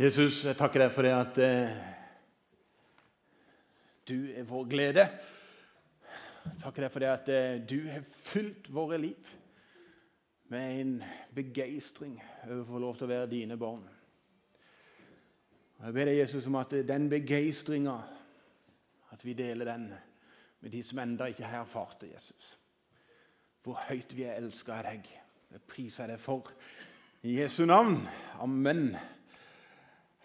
Jesus, jeg takker deg for det at eh, du er vår glede. Jeg takker deg for det at eh, du har fylt våre liv med en begeistring over å få lov til å være dine barn. Jeg ber deg, Jesus, om at den begeistringa, at vi deler den med de som enda ikke har erfart det, Jesus. Hvor høyt vi er elska av deg. Jeg priser deg for. I Jesu navn. Amen.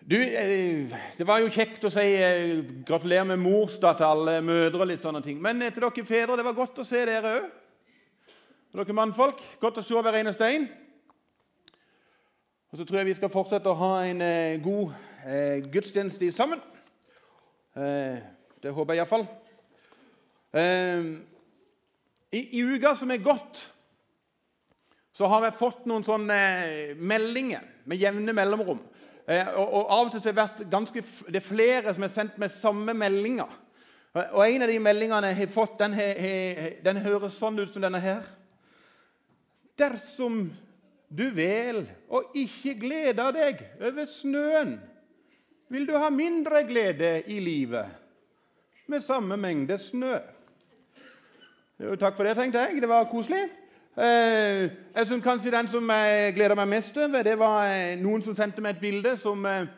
Du, eh, Det var jo kjekt å si eh, gratulerer med morsdag til alle mødre. og litt sånne ting. Men til dere fedre, det var godt å se dere òg. Dere mannfolk, godt å se hver eneste en. Og så tror jeg vi skal fortsette å ha en eh, god eh, gudstjeneste sammen. Eh, det håper jeg iallfall. Eh, i, I uka som er gått, så har jeg fått noen sånne eh, meldinger med jevne mellomrom. Eh, og, og, Av og til har det vært ganske, det er flere som har sendt meg samme meldinger. Og En av de meldingene jeg har fått, den, he, den høres sånn ut som denne her. Dersom du vel og ikke gleder deg over snøen, vil du ha mindre glede i livet med samme mengde snø. Jo, takk for det, tenkte jeg. Det var koselig. Eh, jeg synes kanskje Den som jeg gleder meg mest over, det var eh, noen som sendte meg et bilde som eh,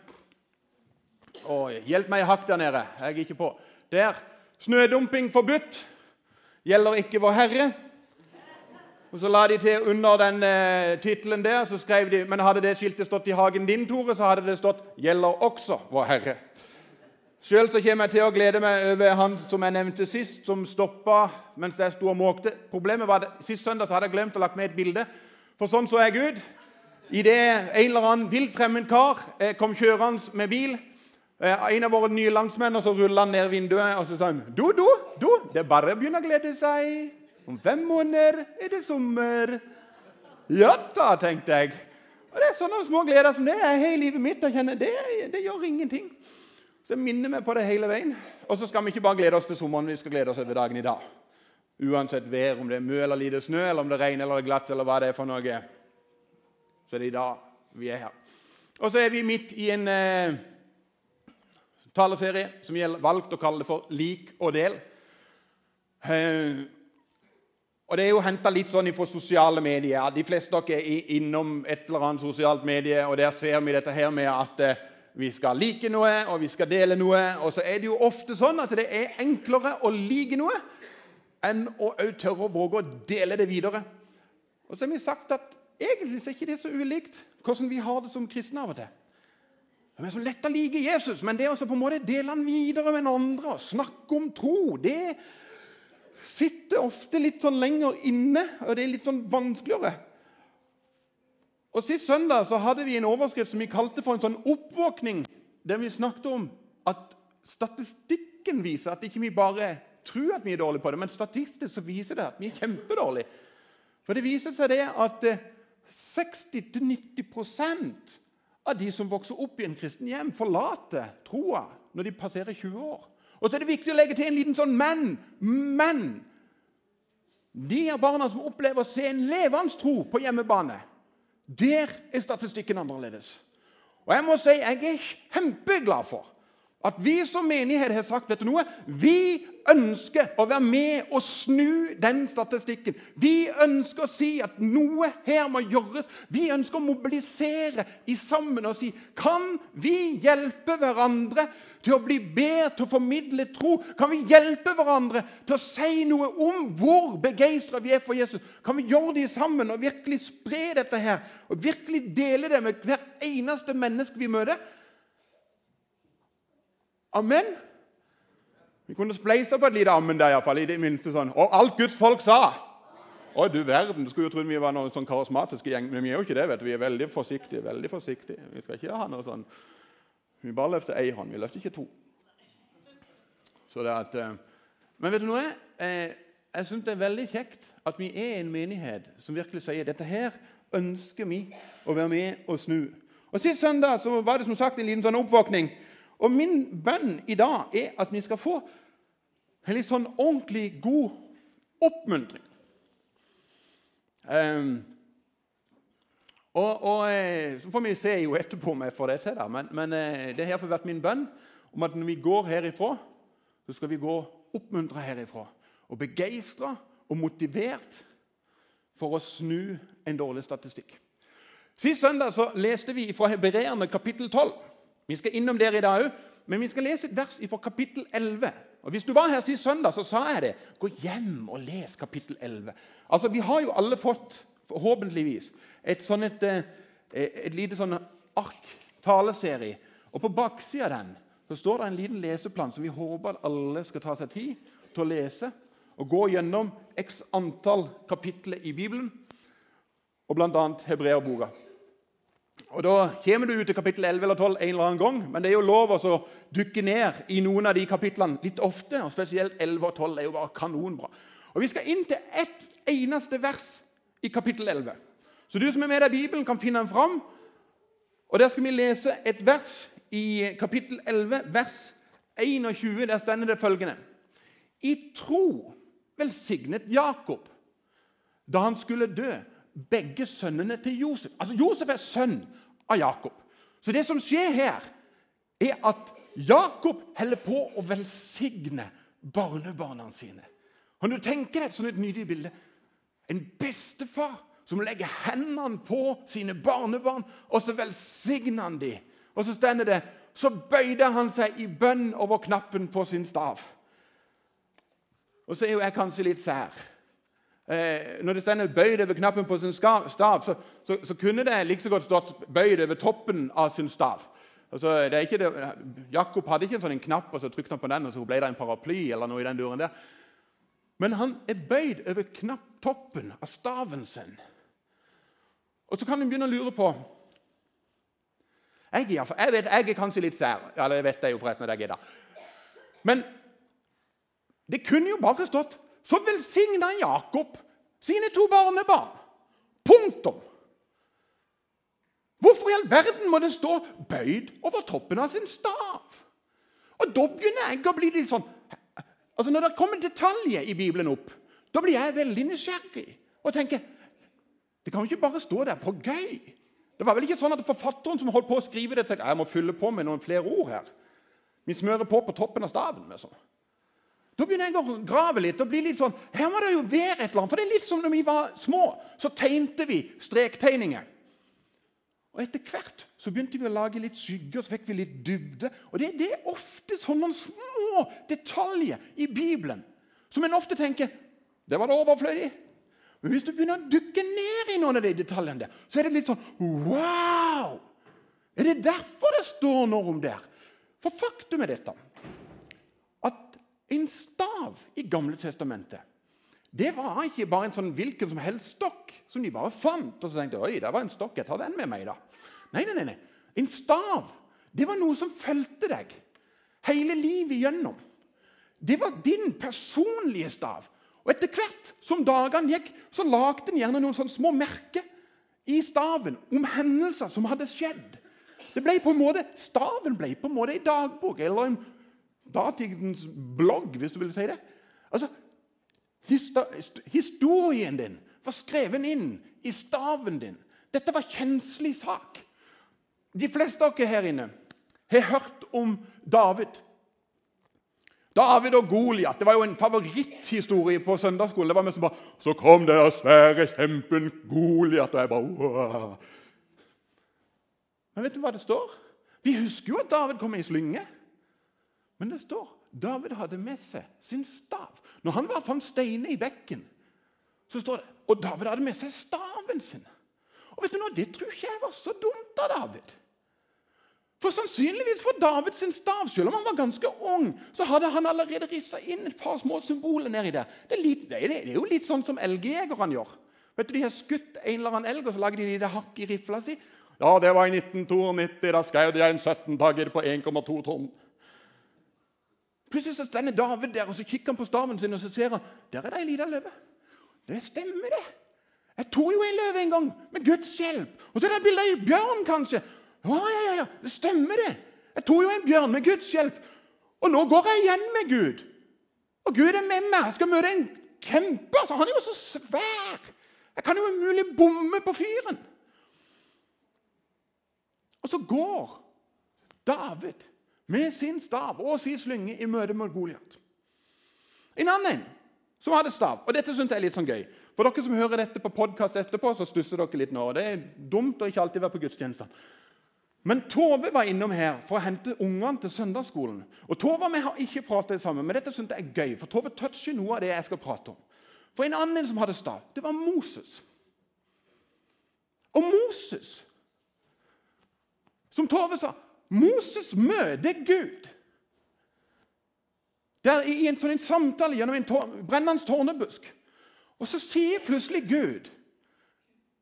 å, Hjelp meg i hakk der nede. Jeg er ikke på. Der. Snødumping forbudt. Gjelder ikke Vår Herre. Og Så la de til under den eh, tittelen der, så skrev de Men hadde det skiltet stått i hagen din, Tore, så hadde det stått 'Gjelder også Vår Herre'. Sjøl kommer jeg til å glede meg over han som jeg nevnte sist, som stoppa mens jeg sto og måkte. Problemet var at Sist søndag hadde jeg glemt å lage med et bilde. For sånn så jeg ut. Idet en eller annen vilt fremmed kar eh, kom kjørende med bil eh, En av våre nye landsmenn og så rulla han ned vinduet og så sa han, du, du, du, det er bare å begynne å glede seg. Om fem måneder er det sommer. Ja da, tenkte jeg. Og Det er sånne små gleder som det er hele livet mitt. Jeg kjenner, det, det gjør ingenting. Så jeg minner meg på det hele veien. Og så skal vi ikke bare glede oss til sommeren, vi skal glede oss over dagen i dag. Uansett vær, om det er mye eller lite snø, eller om det regner eller glatt, eller hva det er for noe. Så det er i dag vi er her. Og så er vi midt i en eh, taleserie som vi har valgt å kalle det for Lik og del. Eh, og Det er jo henta litt sånn fra sosiale medier. De fleste av dere er innom et eller annet sosialt medie, og der ser vi dette her med at eh, vi skal like noe, og vi skal dele noe. Og så er det jo ofte sånn at det er enklere å like noe enn å tørre å våge å dele det videre. Og så har vi sagt at egentlig er ikke det så ulikt hvordan vi har det som kristne av og til. Det er så lett å like Jesus, men det å dele han videre med andre og snakke om tro, det sitter ofte litt sånn lenger inne, og det er litt sånn vanskeligere. Og Sist søndag så hadde vi en overskrift som vi kalte for en sånn oppvåkning, der vi snakket om at statistikken viser at ikke vi bare tror at vi er dårlige på det, men statistisk så viser det at vi er kjempedårlige. For det viser seg det at 60-90 eh, av de som vokser opp i en kristen hjem, forlater troa når de passerer 20 år. Og så er det viktig å legge til en liten sånn men. Men de er barna som opplever å se en levende tro på hjemmebane, der er statistikken annerledes. Og jeg må si jeg er kjempeglad for at vi som menighet har sagt vet du noe, vi ønsker å være med og snu den statistikken. Vi ønsker å si at noe her må gjøres. Vi ønsker å mobilisere i sammen og si kan vi hjelpe hverandre til å bli bedre, til å formidle tro? Kan vi hjelpe hverandre til å si noe om hvor begeistra vi er for Jesus? Kan vi gjøre det sammen og virkelig spre dette her? Og virkelig dele det med hvert eneste menneske vi møter? Amen? Vi kunne spleisa på et lite ammen der, iallfall. I det minste sånn. Og alt Guds folk sa. Å, du verden, Du skulle jo trodd vi var noen sånn karismatiske gjeng, men vi er jo ikke det. vet du. Vi er veldig forsiktige. veldig forsiktige. Vi skal ikke ha noe sånn vi bare løfter én hånd, vi løfter ikke to. Så det At, eh, men vet du noe? Eh, jeg syns det er veldig kjekt at vi er en menighet som virkelig sier dette her ønsker vi å være med og snu. Og Sist søndag så var det som sagt en liten sånn oppvåkning. Og Min bønn i dag er at vi skal få en litt sånn ordentlig god oppmuntring. Um, Og, og eh, Så får vi se jo etterpå om jeg får det til. da. Men, men eh, det har vært min bønn om at når vi går herifra, så skal vi gå oppmuntra herifra. Og begeistra og motivert for å snu en dårlig statistikk. Sist søndag så leste vi fra Hebreerne kapittel 12. Vi skal innom der i dag òg, men vi skal lese et vers fra kapittel 11. Og Hvis du var her sist søndag, så sa jeg det. Gå hjem og les kapittel 11. Altså, Vi har jo alle fått, forhåpentligvis, et, sånn et, eh, et lite sånn ark, taleserie. Og på baksida av den så står det en liten leseplan som vi håper at alle skal ta seg tid til å lese. Og gå gjennom x antall kapitler i Bibelen, og bl.a. Hebreerboka. Og Da kommer du ut til kapittel 11 eller 12 en eller annen gang, men det er jo lov å dukke ned i noen av de kapitlene litt ofte. og Spesielt 11 og 12 er jo bare kanonbra. Og Vi skal inn til ett eneste vers i kapittel 11. Så du som er med deg Bibelen, kan finne den fram. Og Der skal vi lese et vers i kapittel 11, vers 21. Der stender det følgende I tro velsignet Jakob da han skulle dø begge sønnene til Josef. Altså, Josef er sønn av Jakob. Så det som skjer her, er at Jakob holder på å velsigne barnebarna sine. Kan du tenke deg et sånt nydelig bilde? En bestefar som legger hendene på sine barnebarn, og så velsigner han dem. Og så stender det så bøyde han seg i bønn over knappen på sin stav. Og så er jo jeg kanskje litt sær eh, når det stender 'bøyd over knappen på sin stav', så, så, så kunne det like så godt stått 'bøyd over toppen av sin stav'. Altså, Jakob hadde ikke en sånn knapp, og så trykte han på den, og så ble det en paraply. eller noe i den duren der. Men han er bøyd over knapp, av staven sin. Og så kan en begynne å lure på Jeg, jeg, vet, jeg er kanskje litt sær. Eller jeg vet det jo forresten at er. Men det kunne jo bare stått så velsigna Jakob sine to barnebarn. Punktum. Hvorfor i all verden må det stå 'bøyd over toppen av sin stav'? Og Da begynner jeg å bli litt sånn Altså Når det kommer detaljer i Bibelen opp, da blir jeg veldig nysgjerrig og tenker Det kan jo ikke bare stå der for gøy. Det var vel ikke sånn at forfatteren som holdt på å skrive det, tenkte jeg må fylle på med noen flere ord her. Vi smører på på toppen av staven. sånn. Da begynner jeg å grave litt og bli litt sånn Her må det jo være et eller annet. For det er litt som når vi var små, så tegnte vi strektegninger. Og Etter hvert så begynte vi å lage litt skygger, så fikk vi litt dybde. Og Det, det er ofte sånne små detaljer i Bibelen som en ofte tenker det var det overflødig. Men hvis du begynner å dykke ned i noen av de detaljene, der, så er det litt sånn Wow! Er det derfor det står noe om der? For faktum er dette en stav i Gamle testamentet det var ikke bare en sånn hvilken som helst stokk som de bare fant. og så tenkte oi, der var en stokk, jeg tar den med meg da. Nei, nei, nei. En stav det var noe som fulgte deg hele livet gjennom. Det var din personlige stav. Og Etter hvert som dagene gikk, så lagde en gjerne noen sånne små merker i staven om hendelser som hadde skjedd. Det ble på en måte, Staven ble på en måte en dagbok eller en datidens blogg, hvis du vil si det. Altså, Historien din var skrevet inn i staven din. Dette var kjenslig sak. De fleste av dere her inne har hørt om David. David og Goliat var jo en favoritthistorie på søndagsskolen. Det var mest bare, Så kom den svære kjempen Goliat, og jeg bare Wah. Men vet du hva det står? Vi husker jo at David kom i slynge. Men det står David hadde med seg sin stav. Når han var fant steiner i bekken, så står det Og David hadde med seg staven sin. Og vet du noe, Det tror ikke jeg var så dumt av David. For sannsynligvis for David sin stav, selv om han var ganske ung, så hadde han allerede rissa inn et par små symboler nedi der. Det er, litt, det, er, jo litt sånn som elgjegerne gjør. Vet du, De har skutt en eller annen elg, og så lager de det hakk i rifla si. Ja, det var i 1992. Da skjøt jeg en 17-tagger på 1,2 tonn. Plutselig så stender David der og så kikker han på staven sin og så ser han, der er det ei lita løve. Det stemmer, det. Jeg tok jo en løve en gang, med Guds hjelp. Og så er det et bilde av en bjørn, kanskje. Ja, ja, ja, det stemmer, det. Jeg tok jo en bjørn med Guds hjelp. Og nå går jeg igjen med Gud. Og Gud er med meg. Jeg skal møte en kjempe. Altså, han er jo så svær. Jeg kan jo umulig bomme på fyren. Og så går David med sin stav og sin slynge i møte med Goliat. En annen som hadde stav. Og dette synes jeg er litt sånn gøy. For dere som hører dette på podkast etterpå, så stusser dere litt nå. Det er dumt å ikke alltid være på gudstjenestene. Men Tove var innom her for å hente ungene til søndagsskolen. Og Tove og vi har ikke pratet sammen, men dette synes jeg er gøy, for Tove toucher noe av det jeg skal prate om. For en annen som hadde stav, det var Moses. Og Moses, som Tove sa Moses møter Gud. Der I en sånn samtale gjennom en brennende tårnebusk. Og så sier plutselig Gud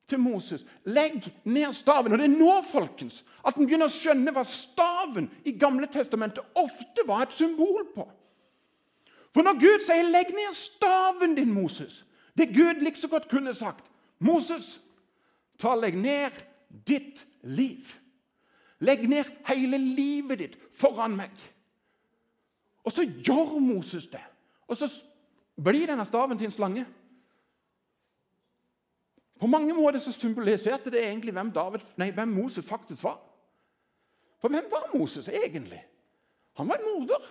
til Moses legg ned staven. Og Det er nå folkens, at en begynner å skjønne hva staven i Gamle testamentet ofte var et symbol på. For når Gud sier 'legg ned staven din', Moses Det Gud like så godt kunne sagt 'Moses, ta legg ned ditt liv'. Legg ned hele livet ditt foran meg. Og så gjør Moses det. Og så blir denne staven til en slange. På mange måter så symboliserte det egentlig hvem, David, nei, hvem Moses faktisk var. For hvem var Moses egentlig? Han var en morder.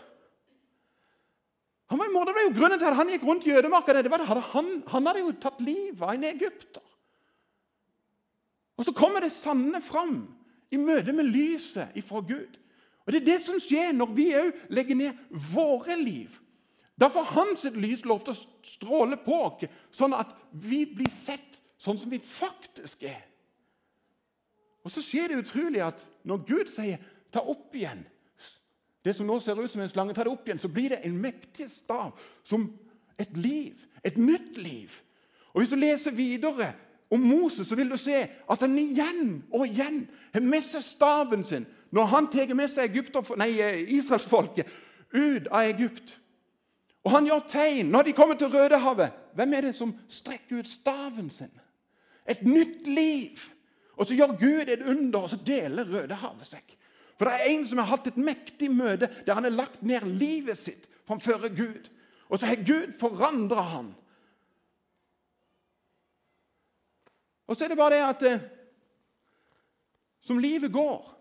Han var en morder. Det var jo grunnen til at han gikk rundt i ødemarka. Han, han hadde jo tatt livet av en egypter. Og så kommer det sanne fram i møte med lyset ifra Gud. Og Det er det som skjer når vi òg legger ned våre liv. Da får hans lys lov til å stråle på oss, sånn at vi blir sett sånn som vi faktisk er. Og Så skjer det utrolig at når Gud sier 'ta opp igjen' det som nå ser ut som en slange, ta det opp igjen, så blir det en mektig stav som et liv. Et nytt liv. Og Hvis du leser videre om Moses, så vil du se at han igjen og igjen har med seg staven sin når han tar med seg israelsfolket ut av Egypt. Og han gjør tegn når de kommer til Rødehavet. Hvem er det som strekker ut staven sin? Et nytt liv. Og så gjør Gud et under, og så deler Rødehavet seg. For det er en som har hatt et mektig møte der han har lagt ned livet sitt framfor Gud. Og så har Gud forandra han. Og så er det bare det at eh, som livet går,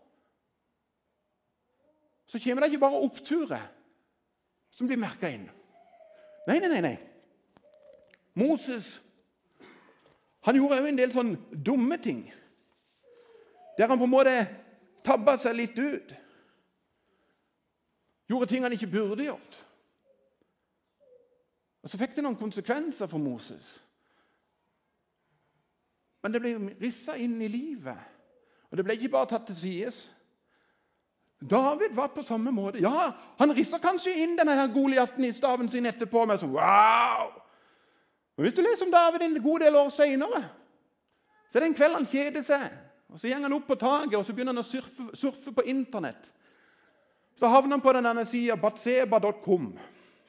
så kommer det ikke bare oppturer som blir merka inn. Nei, nei, nei. nei. Moses han gjorde òg en del sånn dumme ting. Der han på en måte tabba seg litt ut. Gjorde ting han ikke burde gjort. Og Så fikk det noen konsekvenser for Moses. Men det ble rissa inn i livet. Og det ble ikke bare tatt til sides. David var på samme måte. Ja, Han rissa kanskje inn denne her Goliaten i staven sin etterpå. med sånn, wow! Men Hvis du leser om David en god del år seinere, så er det en kveld han kjeder seg. og Så går han opp på taket og så begynner han å surfe, surfe på Internett. Så havner han på denne sida batseba.com.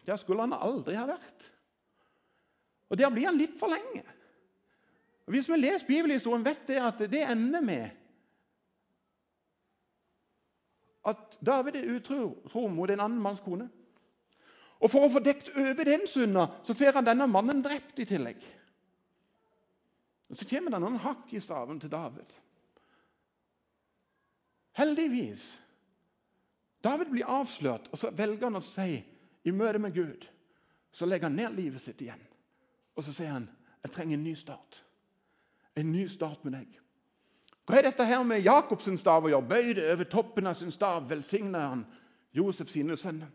Der skulle han aldri ha vært. Og Der blir han litt for lenge. Og vi lest bibelhistorien, vet det at det ender med at David er utro mot en annen manns kone. Og For å få dekt over den synda så får han denne mannen drept i tillegg. Og Så kommer det noen hakk i staven til David. Heldigvis. David blir avslørt, og så velger han å si i møte med Gud Så legger han ned livet sitt igjen. Og så sier han jeg trenger en ny start. En ny start med deg. Hva er dette her med Jakobs stav å gjøre? Bøyde over toppen av sin stav velsigner han Josef sine sønner.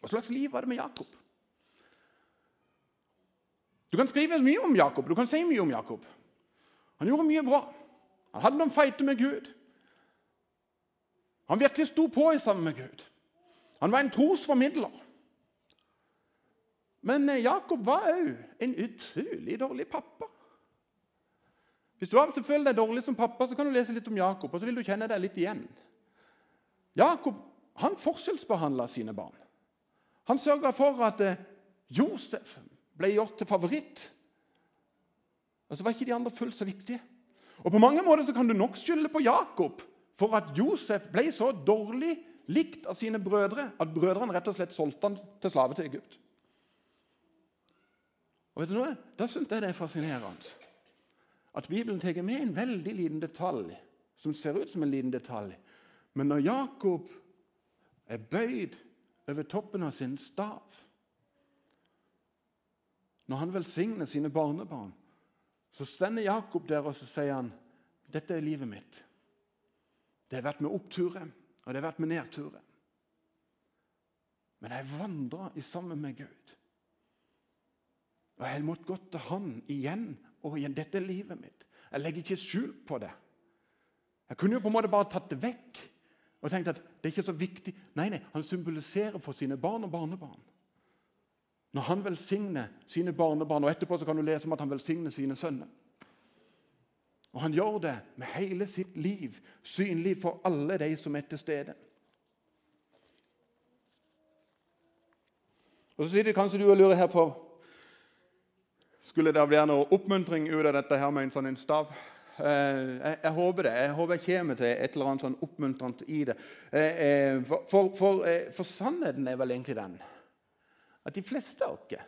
Hva slags liv var det med Jakob? Du kan skrive mye om Jakob, du kan si mye om Jakob. Han gjorde mye bra. Han hadde noen feite med Gud. Han virkelig sto på i sammen med Gud. Han var en trosformidler. Men eh, Jakob var òg en utrolig dårlig pappa. Hvis du av og føler deg dårlig som pappa, så kan du lese litt om Jakob, og så vil du kjenne deg litt igjen. Jakob han forskjellsbehandla sine barn. Han sørga for at eh, Josef ble gjort til favoritt. Og så var ikke de andre fullt så viktige. Og På mange måter så kan du nok skylde på Jakob for at Josef ble så dårlig likt av sine brødre at brødrene rett og slett solgte han til slave til Egypt. Og vet du noe? Da syns jeg det er fascinerende at Bibelen tar med en veldig liten detalj som ser ut som en liten detalj. Men når Jakob er bøyd over toppen av sin stav Når han velsigner sine barnebarn, så stender Jakob der og så sier han, 'Dette er livet mitt.' Det har vært med oppturer, og det har vært med nedturer. Men jeg vandrer sammen med Gud. Og jeg har måttet gå til Han igjen og igjen. Dette er livet mitt. Jeg legger ikke skjul på det. Jeg kunne jo på en måte bare tatt det vekk og tenkt at det er ikke så viktig. Nei, nei, Han symboliserer for sine barn og barnebarn. Når han velsigner sine barnebarn, og etterpå så kan du lese om at han velsigner sine sønner. Og Han gjør det med hele sitt liv, synlig for alle de som er til stede. Og Så sitter kanskje du og lurer her på Skulle det bli noe oppmuntring ut av dette her med en sånn stav? Eh, jeg, jeg, håper det. Jeg håper jeg kommer til et eller annet sånn oppmuntrende i det. Eh, eh, for, for, for, for sannheten er vel egentlig den at de fleste av oss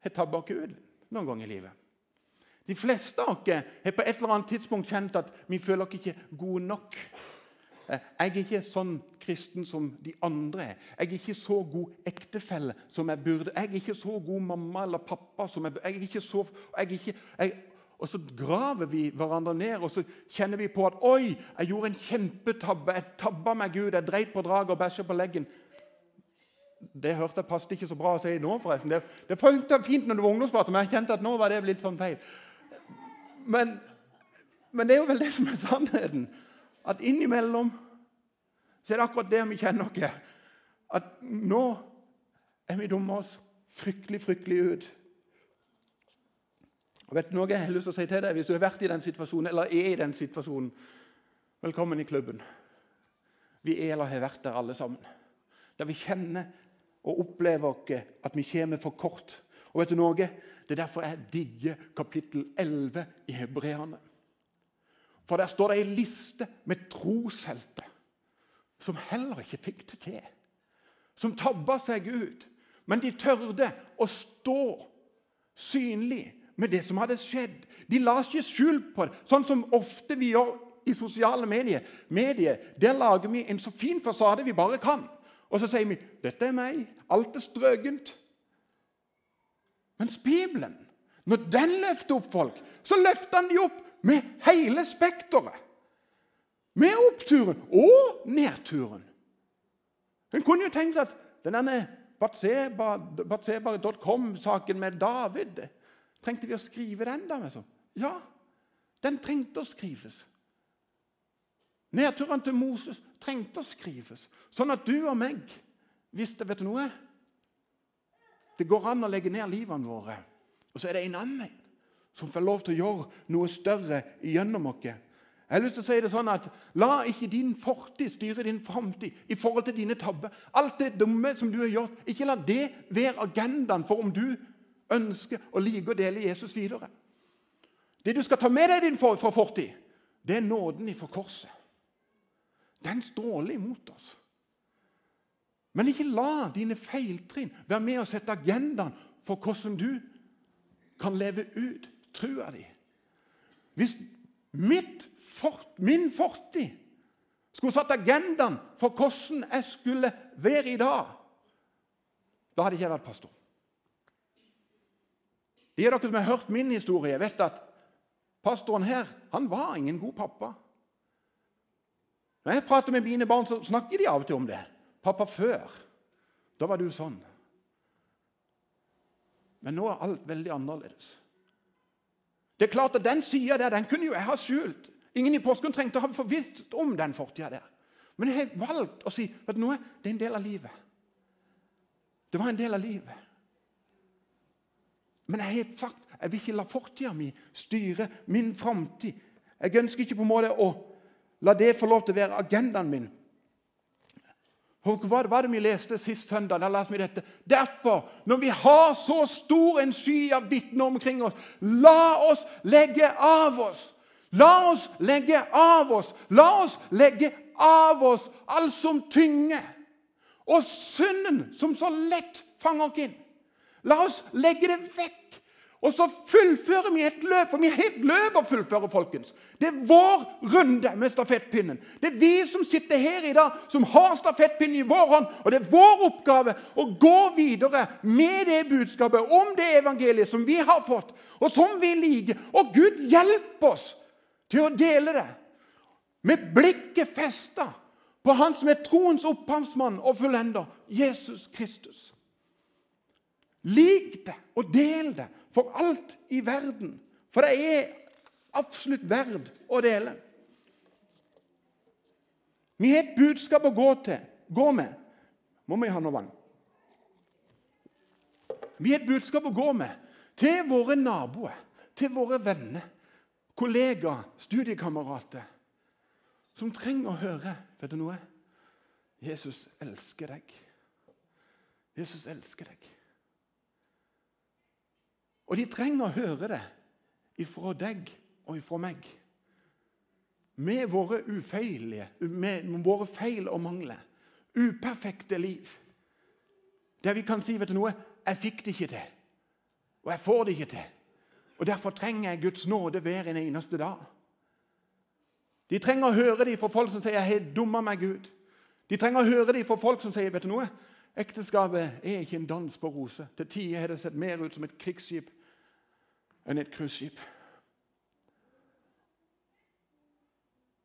har tabba oss ut noen gang i livet. De fleste av oss har på et eller annet tidspunkt kjent at vi føler oss ikke gode nok. Jeg er ikke sånn kristen som de andre er. Jeg er ikke så god ektefelle som jeg burde. Jeg er ikke så god mamma eller pappa som jeg burde. Jeg er ikke så, jeg er ikke, jeg, og så graver vi hverandre ned og så kjenner vi på at Oi, jeg gjorde en kjempetabbe. Jeg tabba meg Gud. Jeg dreit på draget og bæsja på leggen. Det hørte jeg passet ikke så bra å si nå, forresten. Det, det funka fint når du var ungdomspartner, men jeg kjente at nå var det litt sånn feil. Men, men, det er jo vel det som er sannheten. At innimellom så er det akkurat det vi kjenner oss. At nå er vi dumme oss fryktelig, fryktelig ut. Og vet du noe jeg har lyst til å si til deg? Hvis du har vært i den situasjonen, eller er i den situasjonen, velkommen i klubben. Vi er eller har vært der alle sammen. Der vi kjenner og opplever at vi kommer for kort. Og vet du noe? Det er derfor jeg digger kapittel 11 i Hebreerne. For der står det ei liste med troshelter som heller ikke fikk det til. Som tabba seg ut. Men de tørde å stå synlig med det som hadde skjedd. De la ikke skjul på det, sånn som ofte vi gjør i sosiale medier. medier. Der lager vi en så fin fasade vi bare kan. Og så sier vi 'Dette er meg. Alt er strøkent'. Mens Bibelen, når den løfter opp folk, så løfter han de opp med hele spekteret. Med oppturen og nedturen. En kunne jo tenkt at denne Batseba.com-saken med David Trengte vi å skrive den? da? Liksom? Ja, den trengte å skrives. Nedturen til Moses trengte å skrives, sånn at du og meg visste Vet du noe? Det går an å legge ned livene våre, og så er det en annen som får lov til å gjøre noe større gjennom oss. Jeg har lyst til å si det sånn at La ikke din fortid styre din framtid i forhold til dine tabber. Alt det dumme som du har gjort, ikke la det være agendaen for om du ønsker og liker å dele Jesus videre. Det du skal ta med deg din fra fortid, det er nåden ifra korset. Den stråler imot oss. Men ikke la dine feiltrinn være med å sette agendaen for hvordan du kan leve ut trua di. Hvis fort, min fortid skulle satt agendaen for hvordan jeg skulle være i dag, da hadde ikke jeg vært pastor. De av dere som har hørt min historie, vet at pastoren her han var ingen god pappa. Når jeg prater med mine barn, så snakker de av og til om det. 'Pappa, før, da var du sånn.' Men nå er alt veldig annerledes. Det er klart at Den sida der den kunne jo jeg ha skjult. Ingen i Porsgrunn trengte å ha forvisst om den fortida der. Men jeg har valgt å si at noe, det er en del av livet. Det var en del av livet. Men jeg har sagt jeg vil ikke la fortida mi styre min framtid. Jeg ønsker ikke på en måte å la det få lov til å være agendaen min. Hva var det vi leste sist søndag? Da leste vi dette. Derfor, når vi har så stor en sky av vitner omkring oss, la oss legge av oss. La oss legge av oss. La oss legge av oss alt som tynger, og synden som så lett fanger oss inn. La oss legge det vekk Og så fullfører vi et løp, for vi har et løp å fullføre. folkens. Det er vår runde med stafettpinnen. Det er vi som sitter her i dag, som har stafettpinnen i vår hånd. Og det er vår oppgave å gå videre med det budskapet om det evangeliet som vi har fått, og som vi liker. Og Gud hjelper oss til å dele det med blikket festa på Han som er troens opphavsmann og fullender, Jesus Kristus. Lik det og del det for alt i verden. For det er absolutt verd å dele. Vi har et budskap å gå, til, gå med. Må vi ha noe vann? Vi har et budskap å gå med til våre naboer, til våre venner, kollegaer, studiekamerater, som trenger å høre Vet du noe? Jesus elsker deg. Jesus elsker deg. Og de trenger å høre det ifra deg og ifra meg. Med våre ufeilige, med våre feil og mangler. Uperfekte liv. Der vi kan si vet du noe, 'Jeg fikk det ikke til.' Og 'jeg får det ikke til.' Og Derfor trenger jeg Guds nåde hver en eneste dag. De trenger å høre det fra folk som sier 'jeg har dumma meg Gud'. De trenger å høre det fra folk som sier vet du noe, ekteskapet er ikke en dans på roser. Til tider har det sett mer ut som et krigsskip enn et cruiseskip.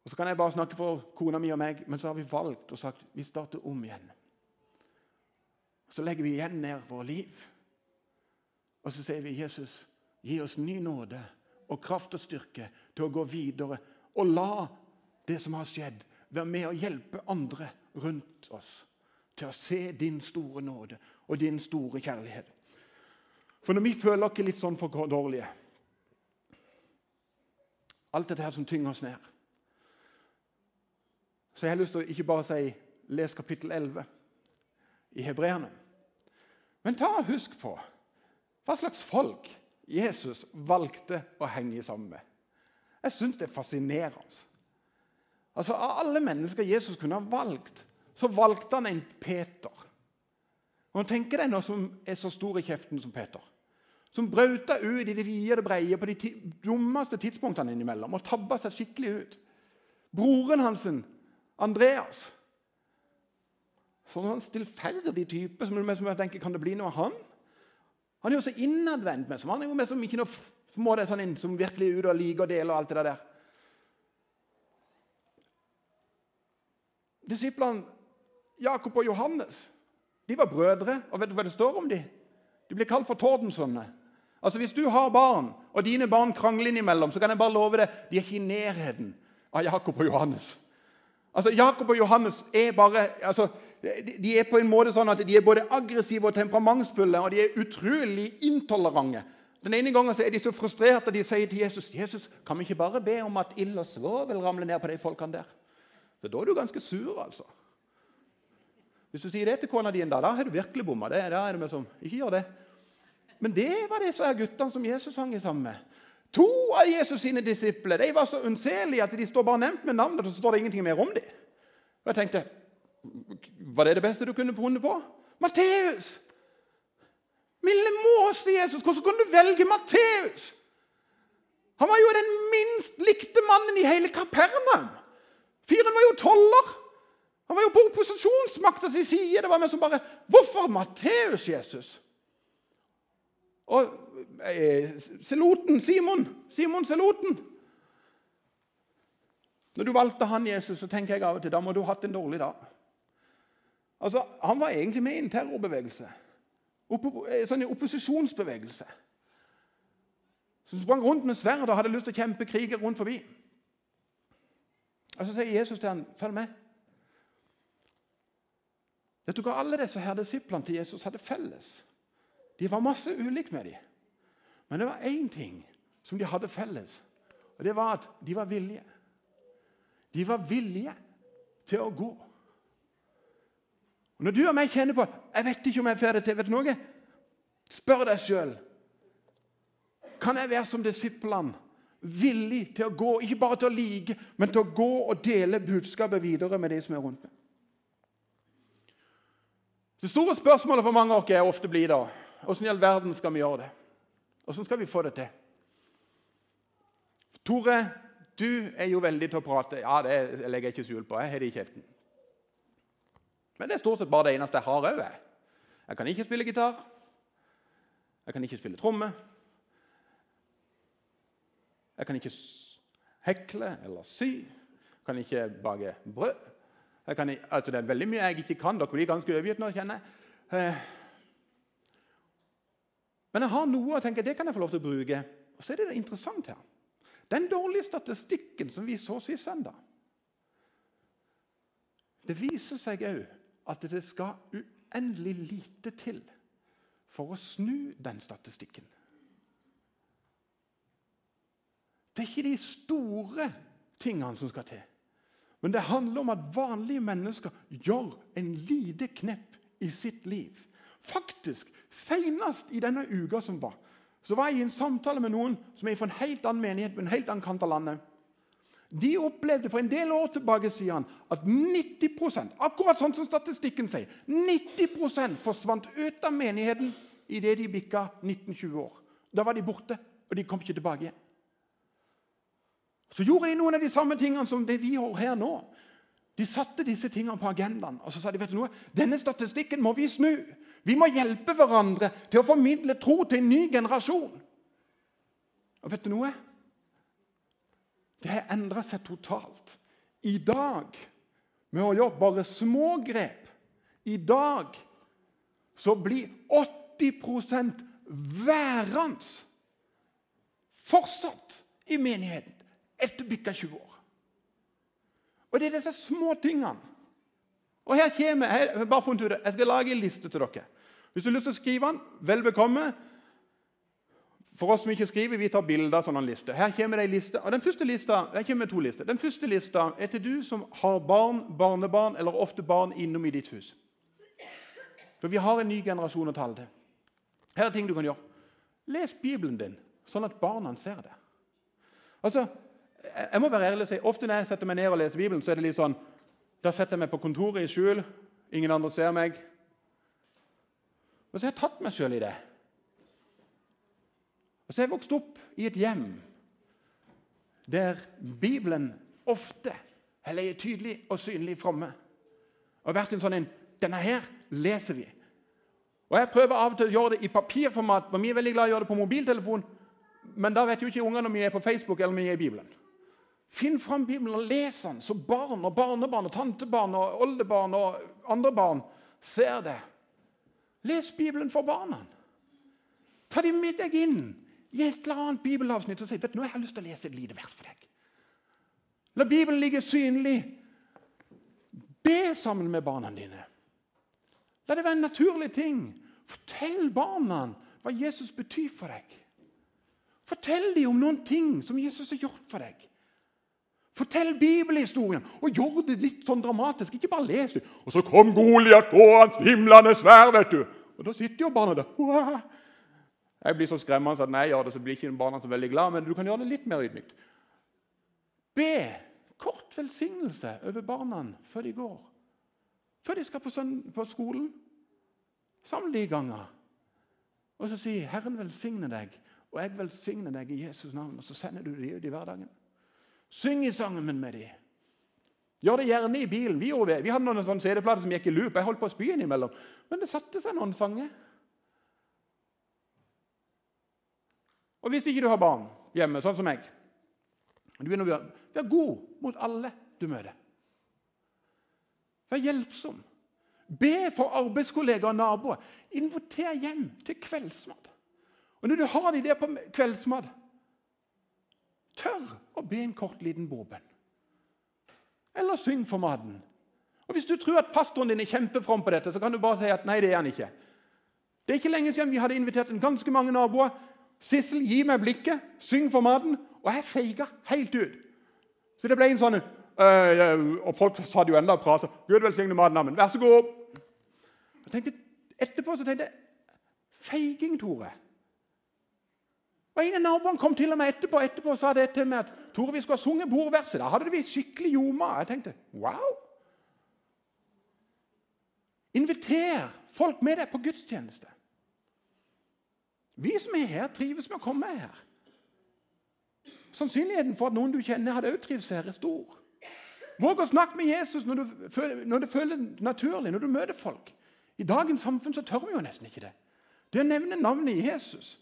Og Så kan jeg bare snakke for kona mi og meg, men så har vi valgt og sagt vi starter om igjen. Så legger vi igjen ned vårt liv. Og så sier vi Jesus, gi oss ny nåde og kraft og styrke til å gå videre. Og la det som har skjedd, være med å hjelpe andre rundt oss til å se din store nåde og din store kjærlighet. For når vi føler oss litt sånn for dårlige Alt dette her som tynger oss ned Så jeg har lyst til å ikke bare si les kapittel 11 i Hebreerne. Men ta og husk på hva slags folk Jesus valgte å henge sammen med. Jeg syns det er fascinerende. Altså, Av alle mennesker Jesus kunne ha valgt, så valgte han en Peter. Og Tenk deg noe som er så stor i kjeften som Peter som brauta ut i det vide og breie på de dummeste tidspunktene innimellom og tabba seg skikkelig ut. Broren hans, Andreas Sånn stillferdig type som jeg tenker, kan det bli noe av han? Han er jo så innadvendt med som Han er jo med som ikke noe må det sånn inn, som virkelig er ute og liker å dele og alt det der. Disiplene Jakob og Johannes de var brødre. Og vet du hva det står om dem? De blir kalt for tordensønner. Altså Hvis du har barn, og dine barn krangler innimellom, så kan jeg bare love deg, de er ikke i nærheten av Jakob og Johannes. Altså Jakob og Johannes er bare altså, de er på en måte sånn at de er både aggressive og temperamentsfulle, og de er utrolig intolerante. Den ene gangen er de så frustrerte at de sier til Jesus Jesus, kan vi ikke bare be om at ild og svovel ramler ned på de folkene der? Så Da er du ganske sur, altså. Hvis du sier det til kona di, da, da har du virkelig bomma. Da er det som, ikke gjør det. Men det var disse guttene som Jesus hang sammen med. To av Jesus sine disipler de var så unnselige at de står bare nevnt med navnet, og så står det ingenting mer om dem. Og jeg tenkte Var det det beste du kunne funnet på? Matteus! Milde måse, Jesus! Hvordan kunne du velge Matteus? Han var jo den minst likte mannen i hele Kapernaum. Fyren var jo toller. Han var jo på opposisjonsmakta si side. Det var meg som bare Hvorfor Matteus, Jesus? Og eh, Seloten, Simon, Simon Seloten Når du valgte han Jesus, så tenker jeg av og til da må du ha hatt en dårlig dag. Altså, Han var egentlig med i en terrorbevegelse. Oppo, eh, sånn opposisjonsbevegelse. Som sprang rundt med sverd og hadde lyst til å kjempe kriger rundt forbi. Og Så sier Jesus til ham, 'Følg med.' Vet du alle disse her disiplene til Jesus hadde felles? De var masse ulikt med dem. Men det var én ting som de hadde felles, og det var at de var villige. De var villige til å gå. Og Når du og meg kjenner på jeg vet ikke om jeg får det til, vet du noe? Spør deg sjøl. Kan jeg være som disiplene? Villig til å gå, ikke bare til å like, men til å gå og dele budskapet videre med de som er rundt meg. Det store spørsmålet for mange av oss er ofte blir da Åssen i all verden skal vi gjøre det? Åssen skal vi få det til? Tore, du er jo veldig til å prate. Ja, det legger jeg ikke skjul på. Jeg har det i kjeften. Men det er stort sett bare det eneste jeg har òg. Jeg kan ikke spille gitar. Jeg kan ikke spille tromme. Jeg kan ikke hekle eller sy. Jeg kan ikke bake brød. Kan, altså det er veldig mye jeg ikke kan. Dere blir ganske overgitt nå, kjenner jeg. Men jeg har noe og tenker det kan jeg få lov til å bruke. Og så er det, det interessant her. Den dårlige statistikken som vi så sist søndag Det viser seg òg at det skal uendelig lite til for å snu den statistikken. Det er ikke de store tingene som skal til. Men det handler om at vanlige mennesker gjør en lite knepp i sitt liv. Faktisk, Senest i denne uka som var, så var jeg i en samtale med noen som er fra en helt annen menighet på en helt annen kant av landet. De opplevde for en del år tilbake sier at 90% akkurat sånn som statistikken sier, 90 forsvant ut av menigheten idet de bikka 19-20 år. Da var de borte, og de kom ikke tilbake igjen. Så gjorde de noen av de samme tingene som det vi gjør her nå. De satte disse tingene på agendaen og så sa de, vet du noe, denne statistikken må vi snu. Vi må hjelpe hverandre til å formidle tro til en ny generasjon. Og vet du noe? Det har endra seg totalt. I dag, med å gjøre bare små grep I dag så blir 80% værende fortsatt i menigheten etter bikka 20 år. Og det er disse små tingene. Og her kommer, jeg, jeg, bare funnet ut jeg skal lage en liste til dere. Hvis du har lyst til å skrive den, vel bekomme. For oss som ikke skriver, vi tar bilder av sånne lister. Her kommer det en liste. Og den første lista, her kommer to lister. Den første lista er til du som har barn, barnebarn eller ofte barn innom i ditt hus. For vi har en ny generasjon å tale til. Her er ting du kan gjøre. Les Bibelen din, sånn at barna ser det. Altså, jeg må være ærlig og si, Ofte når jeg setter meg ned og leser Bibelen, så er det litt sånn Da setter jeg meg på kontoret i skjul. Ingen andre ser meg. Og så har jeg tatt meg sjøl i det. Og så har jeg vokst opp i et hjem der Bibelen ofte har ligget tydelig og synlig framme. Og vært en sånn en Denne her leser vi. Og Jeg prøver av og til å gjøre det i papirformat. for Vi er veldig glad i å gjøre det på mobiltelefon, men da vet jo ikke ungene om vi er på Facebook eller om vi er i Bibelen. Finn fram Bibelen og les den, så barn og barnebarn og tantebarn og oldebarn og andre barn ser det. Les Bibelen for barna. Ta dem med deg inn i et eller annet bibelavsnitt og si vet du, nå har jeg lyst til å lese et lite vers for deg. La Bibelen ligge synlig. Be sammen med barna dine. La det være en naturlig ting. Fortell barna hva Jesus betyr for deg. Fortell dem om noen ting som Jesus har gjort for deg. Fortell bibelhistorien og gjør det litt sånn dramatisk. Ikke bare les det. Og så kom Goliat gående himlende svær, vet du. Og da sitter jo barna der. Jeg blir så skremmende at når jeg gjør det, så blir ikke barna så veldig glad, men du kan gjøre det litt mer ydmykt. Be kort velsignelse over barna før de går. Før de skal på, på skolen. Samle de ganger. Og så si 'Herren velsigne deg', og 'jeg velsigner deg i Jesus navn'. Og så sender du dem ut i hverdagen. Syng i sangen med dem. Gjør det gjerne i bilen. Vi, vi hadde noen CD-plater som gikk i loop. Jeg holdt på å spy innimellom. Men det satte seg noen sanger. Og hvis ikke du har barn hjemme, sånn som meg du begynner å Vær god mot alle du møter. Vær hjelpsom. Be for arbeidskollegaer og naboer. Inviter hjem til kveldsmat. Og når du har de der på kveldsmat Tør å be en kort, liten bordbønn. Eller syng for maten. Og Hvis du tror at pastoren din er kjempefrom på dette, så kan du bare si at nei, det er han ikke. Det er ikke lenge siden vi hadde invitert en ganske mange naboer. 'Sissel, gi meg blikket. Syng for maten.' Og jeg feiga helt ut. Så det ble en sånn øh, Og folk sa det jo enda og prata. 'Gud velsigne maten, amen. Vær så god.' Jeg tenkte, etterpå så tenkte jeg Feiging, Tore. Og En av naboene kom til og med etterpå etterpå og sa det til meg at Tore, vi skulle ha sunget bordverset. Da hadde vi skikkelig ljoma. Jeg tenkte wow! Inviter folk med deg på gudstjeneste. Vi som er her, trives med å komme her. Sannsynligheten for at noen du kjenner, hadde også trivs her, er stor. Våg å snakke med Jesus når, du, når det naturlig, når du møter folk. I dagens samfunn så tør vi jo nesten ikke det. Det å nevne navnet Jesus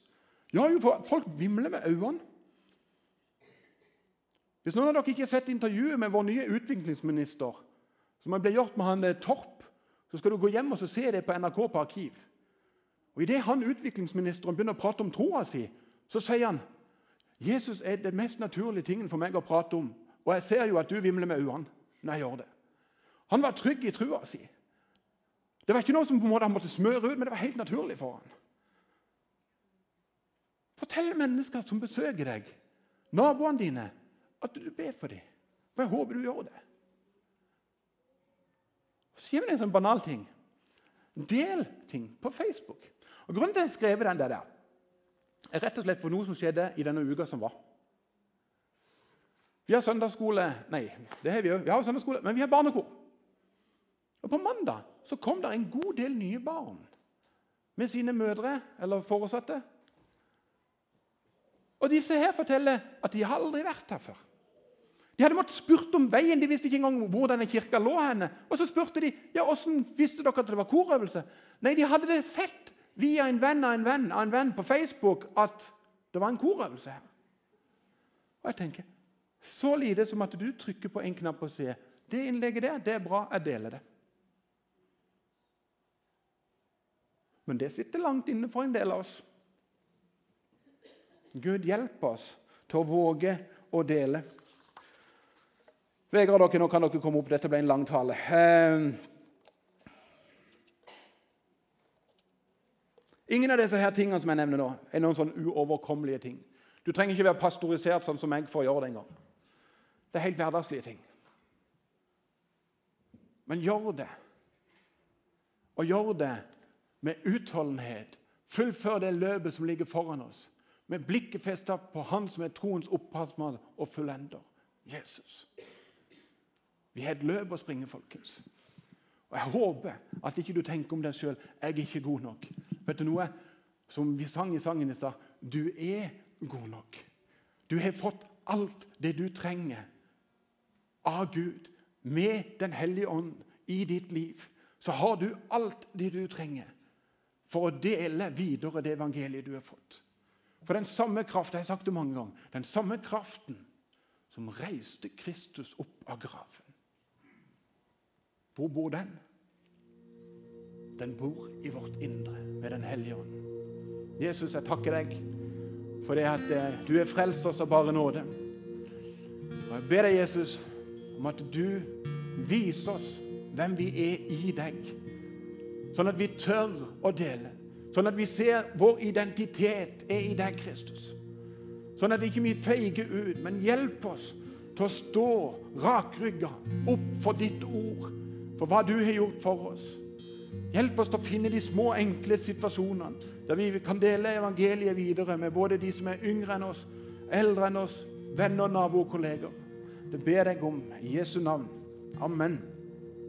Ja, jo, folk vimler med øynene. Hvis noen av dere ikke har sett intervjuet med vår nye utviklingsminister, som ble gjort med han eh, Torp, så skal du gå hjem og se det på NRK på arkiv. Og Idet utviklingsministeren begynner å prate om troa si, så sier han Jesus er den mest naturlige tingen for meg å prate om. Og jeg ser jo at du vimler med øynene når jeg gjør det. Han var trygg i trua si. Det var ikke noe som på en måte han måtte smøre ut, men det var helt naturlig for han. Fortell mennesker som besøker deg, naboene dine, at du ber for dem. For jeg håper du gjør det. Så sier vi en sånn banal ting. Del ting på Facebook. Og Grunnen til at jeg skrev den der, er rett og slett for noe som skjedde i denne uka som var. Vi har søndagsskole Nei, det har vi òg. Vi har søndagsskole, men vi har barnekor. Og På mandag så kom det en god del nye barn med sine mødre eller foresatte. Og disse her forteller at de har aldri vært her før. De hadde måttet spurt om veien. De visste ikke engang hvor denne kirka lå. henne. Og så spurte de ja, hvordan visste dere at det var korøvelse. Nei, de hadde det sett via en venn av en venn av en venn på Facebook at det var en korøvelse her. Og jeg tenker, Så lite som at du trykker på en knapp og sier det innlegget der, det er bra, jeg deler det. Men det sitter langt inne for en del av oss. Gud hjelp oss til å våge å dele. Vegard, dere, nå kan dere komme opp. Dette ble en lang tale. Eh, ingen av disse her tingene som jeg nevner nå, er noen sånn uoverkommelige ting. Du trenger ikke være pastorisert sånn som meg for å gjøre det engang. Det er helt hverdagslige ting. Men gjør det. Og gjør det med utholdenhet. Fullfør det løpet som ligger foran oss med blikket festa på Han som er troens opphavsmann og fullender Jesus. Vi har et løp å springe, folkens. Og Jeg håper at ikke du tenker om deg sjøl jeg er ikke god nok. Vet du noe? Som vi sang i sangen i stad du er god nok. Du har fått alt det du trenger av Gud med Den hellige ånd i ditt liv. Så har du alt det du trenger for å dele videre det evangeliet du har fått. For den samme kraft, jeg har sagt det mange ganger, den samme kraften som reiste Kristus opp av graven Hvor bor den? Den bor i vårt indre med Den hellige ånd. Jesus, jeg takker deg for det at eh, du er frelst oss av bare nåde. Og Jeg ber deg, Jesus, om at du viser oss hvem vi er i deg, sånn at vi tør å dele. Sånn at vi ser vår identitet er i deg, Kristus. Sånn at vi ikke feiger ut, men hjelp oss til å stå rakrygga opp for ditt ord, for hva du har gjort for oss. Hjelp oss til å finne de små, enkle situasjonene der vi kan dele evangeliet videre med både de som er yngre enn oss, eldre enn oss, venner, naboer og kolleger. Det ber jeg om i Jesu navn. Amen.